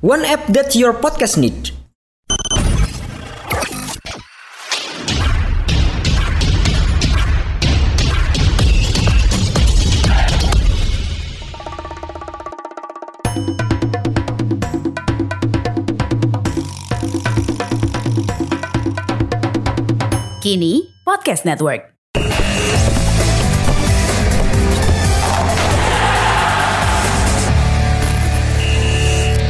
One app that your podcast need. Kini Podcast Network.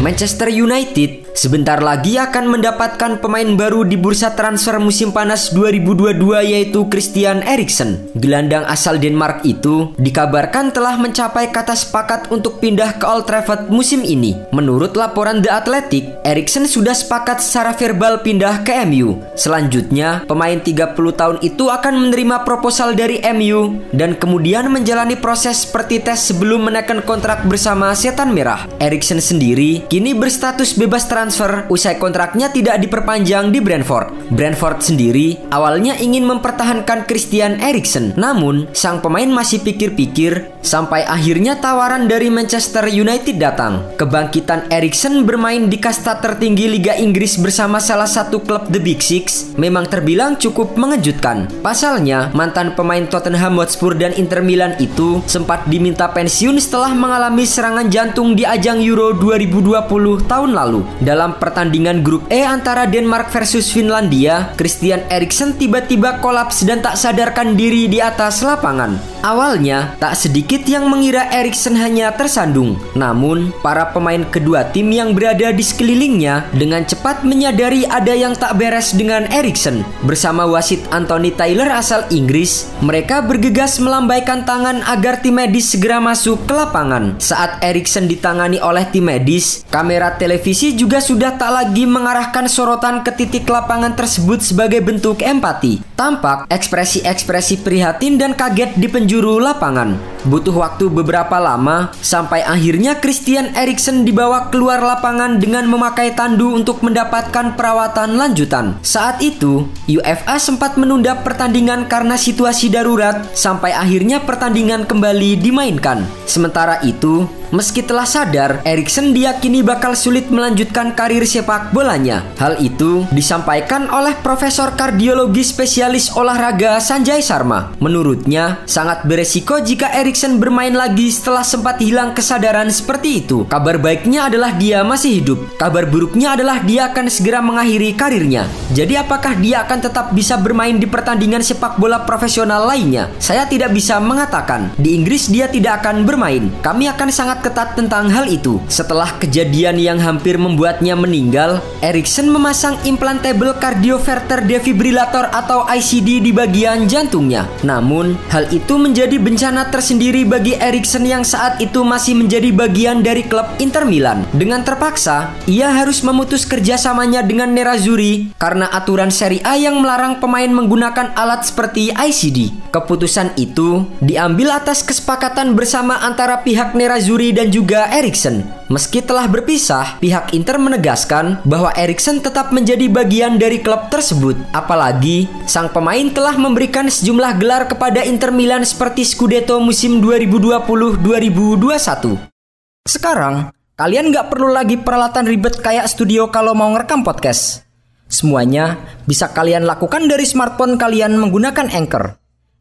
Manchester United sebentar lagi akan mendapatkan pemain baru di bursa transfer musim panas 2022 yaitu Christian Eriksen. Gelandang asal Denmark itu dikabarkan telah mencapai kata sepakat untuk pindah ke Old Trafford musim ini. Menurut laporan The Athletic, Eriksen sudah sepakat secara verbal pindah ke MU. Selanjutnya, pemain 30 tahun itu akan menerima proposal dari MU dan kemudian menjalani proses seperti tes sebelum menaikkan kontrak bersama Setan Merah. Eriksen sendiri kini berstatus bebas transfer usai kontraknya tidak diperpanjang di Brentford. Brentford sendiri awalnya ingin mempertahankan Christian Eriksen, namun sang pemain masih pikir-pikir sampai akhirnya tawaran dari Manchester United datang. Kebangkitan Eriksen bermain di kasta tertinggi Liga Inggris bersama salah satu klub The Big Six memang terbilang cukup mengejutkan. Pasalnya, mantan pemain Tottenham Hotspur dan Inter Milan itu sempat diminta pensiun setelah mengalami serangan jantung di ajang Euro 2020 tahun lalu. Dalam pertandingan grup E antara Denmark versus Finlandia, Christian Eriksen tiba-tiba kolaps dan tak sadarkan diri di atas lapangan. Awalnya, tak sedikit yang mengira Eriksen hanya tersandung. Namun, para pemain kedua tim yang berada di sekelilingnya dengan cepat menyadari ada yang tak beres dengan Eriksen. Bersama wasit Anthony Taylor asal Inggris, mereka bergegas melambaikan tangan agar tim medis segera masuk ke lapangan. Saat Eriksen ditangani oleh tim medis, Kamera televisi juga sudah tak lagi mengarahkan sorotan ke titik lapangan tersebut sebagai bentuk empati. Tampak ekspresi-ekspresi prihatin dan kaget di penjuru lapangan. Butuh waktu beberapa lama sampai akhirnya Christian Eriksen dibawa keluar lapangan dengan memakai tandu untuk mendapatkan perawatan lanjutan. Saat itu, UEFA sempat menunda pertandingan karena situasi darurat sampai akhirnya pertandingan kembali dimainkan. Sementara itu, Meski telah sadar, Eriksen diyakini bakal sulit melanjutkan karir sepak bolanya. Hal itu disampaikan oleh Profesor Kardiologi Spesialis Olahraga Sanjay Sharma. Menurutnya, sangat beresiko jika Eriksen bermain lagi setelah sempat hilang kesadaran seperti itu. Kabar baiknya adalah dia masih hidup. Kabar buruknya adalah dia akan segera mengakhiri karirnya. Jadi apakah dia akan tetap bisa bermain di pertandingan sepak bola profesional lainnya? Saya tidak bisa mengatakan. Di Inggris dia tidak akan bermain. Kami akan sangat ketat tentang hal itu. Setelah kejadian yang hampir membuatnya meninggal, Erikson memasang implantable cardioverter defibrillator atau ICD di bagian jantungnya. Namun, hal itu menjadi bencana tersendiri bagi Erikson yang saat itu masih menjadi bagian dari klub Inter Milan. Dengan terpaksa, ia harus memutus kerjasamanya dengan Nerazzurri karena aturan Serie A yang melarang pemain menggunakan alat seperti ICD. Keputusan itu diambil atas kesepakatan bersama antara pihak Nerazzurri dan juga Erikson. Meski telah berpisah, pihak Inter menegaskan bahwa Erikson tetap menjadi bagian dari klub tersebut. Apalagi, sang pemain telah memberikan sejumlah gelar kepada Inter Milan seperti Scudetto musim 2020-2021. Sekarang, kalian nggak perlu lagi peralatan ribet kayak studio kalau mau ngerekam podcast. Semuanya bisa kalian lakukan dari smartphone kalian menggunakan Anchor.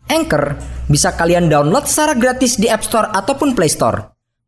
Anchor bisa kalian download secara gratis di App Store ataupun Play Store.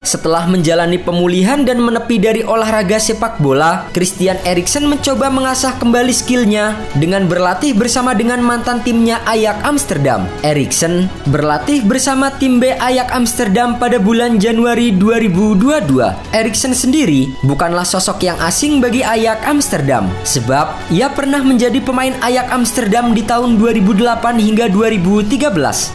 Setelah menjalani pemulihan dan menepi dari olahraga sepak bola, Christian Eriksen mencoba mengasah kembali skillnya dengan berlatih bersama dengan mantan timnya Ajax Amsterdam. Eriksen berlatih bersama tim B Ajax Amsterdam pada bulan Januari 2022. Eriksen sendiri bukanlah sosok yang asing bagi Ajax Amsterdam, sebab ia pernah menjadi pemain Ajax Amsterdam di tahun 2008 hingga 2013.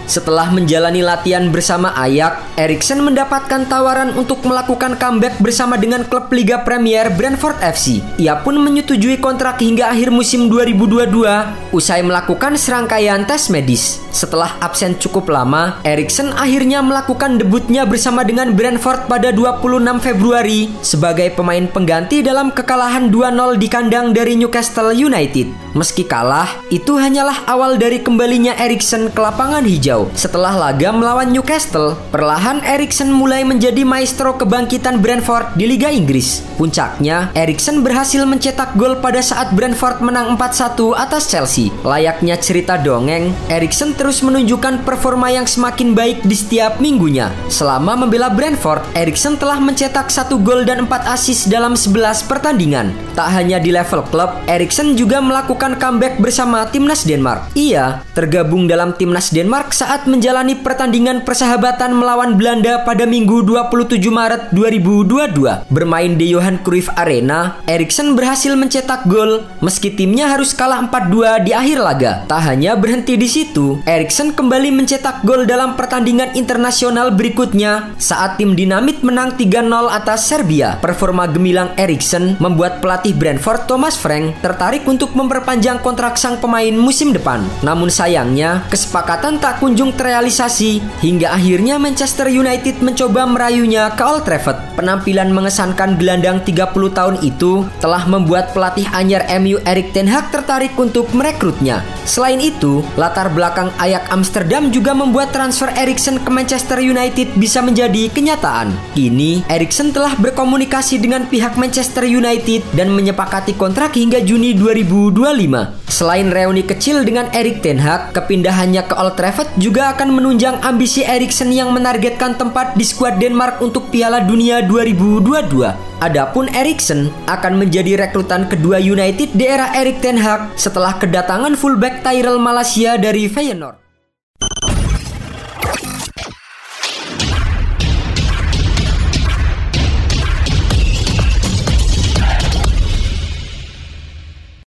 Setelah menjalani latihan bersama Ajax, Eriksen mendapatkan tawaran tawaran untuk melakukan comeback bersama dengan klub Liga Premier Brentford FC. Ia pun menyetujui kontrak hingga akhir musim 2022 usai melakukan serangkaian tes medis. Setelah absen cukup lama, Erikson akhirnya melakukan debutnya bersama dengan Brentford pada 26 Februari sebagai pemain pengganti dalam kekalahan 2-0 di kandang dari Newcastle United. Meski kalah, itu hanyalah awal dari kembalinya Erikson ke lapangan hijau. Setelah laga melawan Newcastle, perlahan Erikson mulai menjadi maestro kebangkitan Brentford di Liga Inggris. Puncaknya, Erikson berhasil mencetak gol pada saat Brentford menang 4-1 atas Chelsea. Layaknya cerita dongeng, Erikson terus menunjukkan performa yang semakin baik di setiap minggunya. Selama membela Brentford, Erikson telah mencetak satu gol dan 4 assist dalam 11 pertandingan. Tak hanya di level klub, Erikson juga melakukan comeback bersama timnas Denmark. Ia tergabung dalam timnas Denmark saat menjalani pertandingan persahabatan melawan Belanda pada Minggu 27 Maret 2022. Bermain di Johan Cruyff Arena, Erikson berhasil mencetak gol meski timnya harus kalah 4-2 di akhir laga. Tak hanya berhenti di situ, Erikson kembali mencetak gol dalam pertandingan internasional berikutnya saat tim Dinamit menang 3-0 atas Serbia. Performa gemilang Erikson membuat pelatih Brentford Thomas Frank tertarik untuk memperpanjang kontrak sang pemain musim depan. Namun sayangnya, kesepakatan tak kunjung terrealisasi hingga akhirnya Manchester United mencoba merayunya ke Old Trafford. Penampilan mengesankan gelandang 30 tahun itu telah membuat pelatih anyar MU Erik Ten Hag tertarik untuk merekrutnya. Selain itu, latar belakang Ajax Amsterdam juga membuat transfer Erikson ke Manchester United bisa menjadi kenyataan. Kini, Erikson telah berkomunikasi dengan pihak Manchester United dan menyepakati kontrak hingga Juni 2025. Selain reuni kecil dengan Erik Ten Hag, kepindahannya ke Old Trafford juga akan menunjang ambisi Eriksen yang menargetkan tempat di skuad Denmark untuk Piala Dunia 2022. Adapun Eriksen akan menjadi rekrutan kedua United di era Erik Ten Hag setelah kedatangan fullback Tyrell Malaysia dari Feyenoord.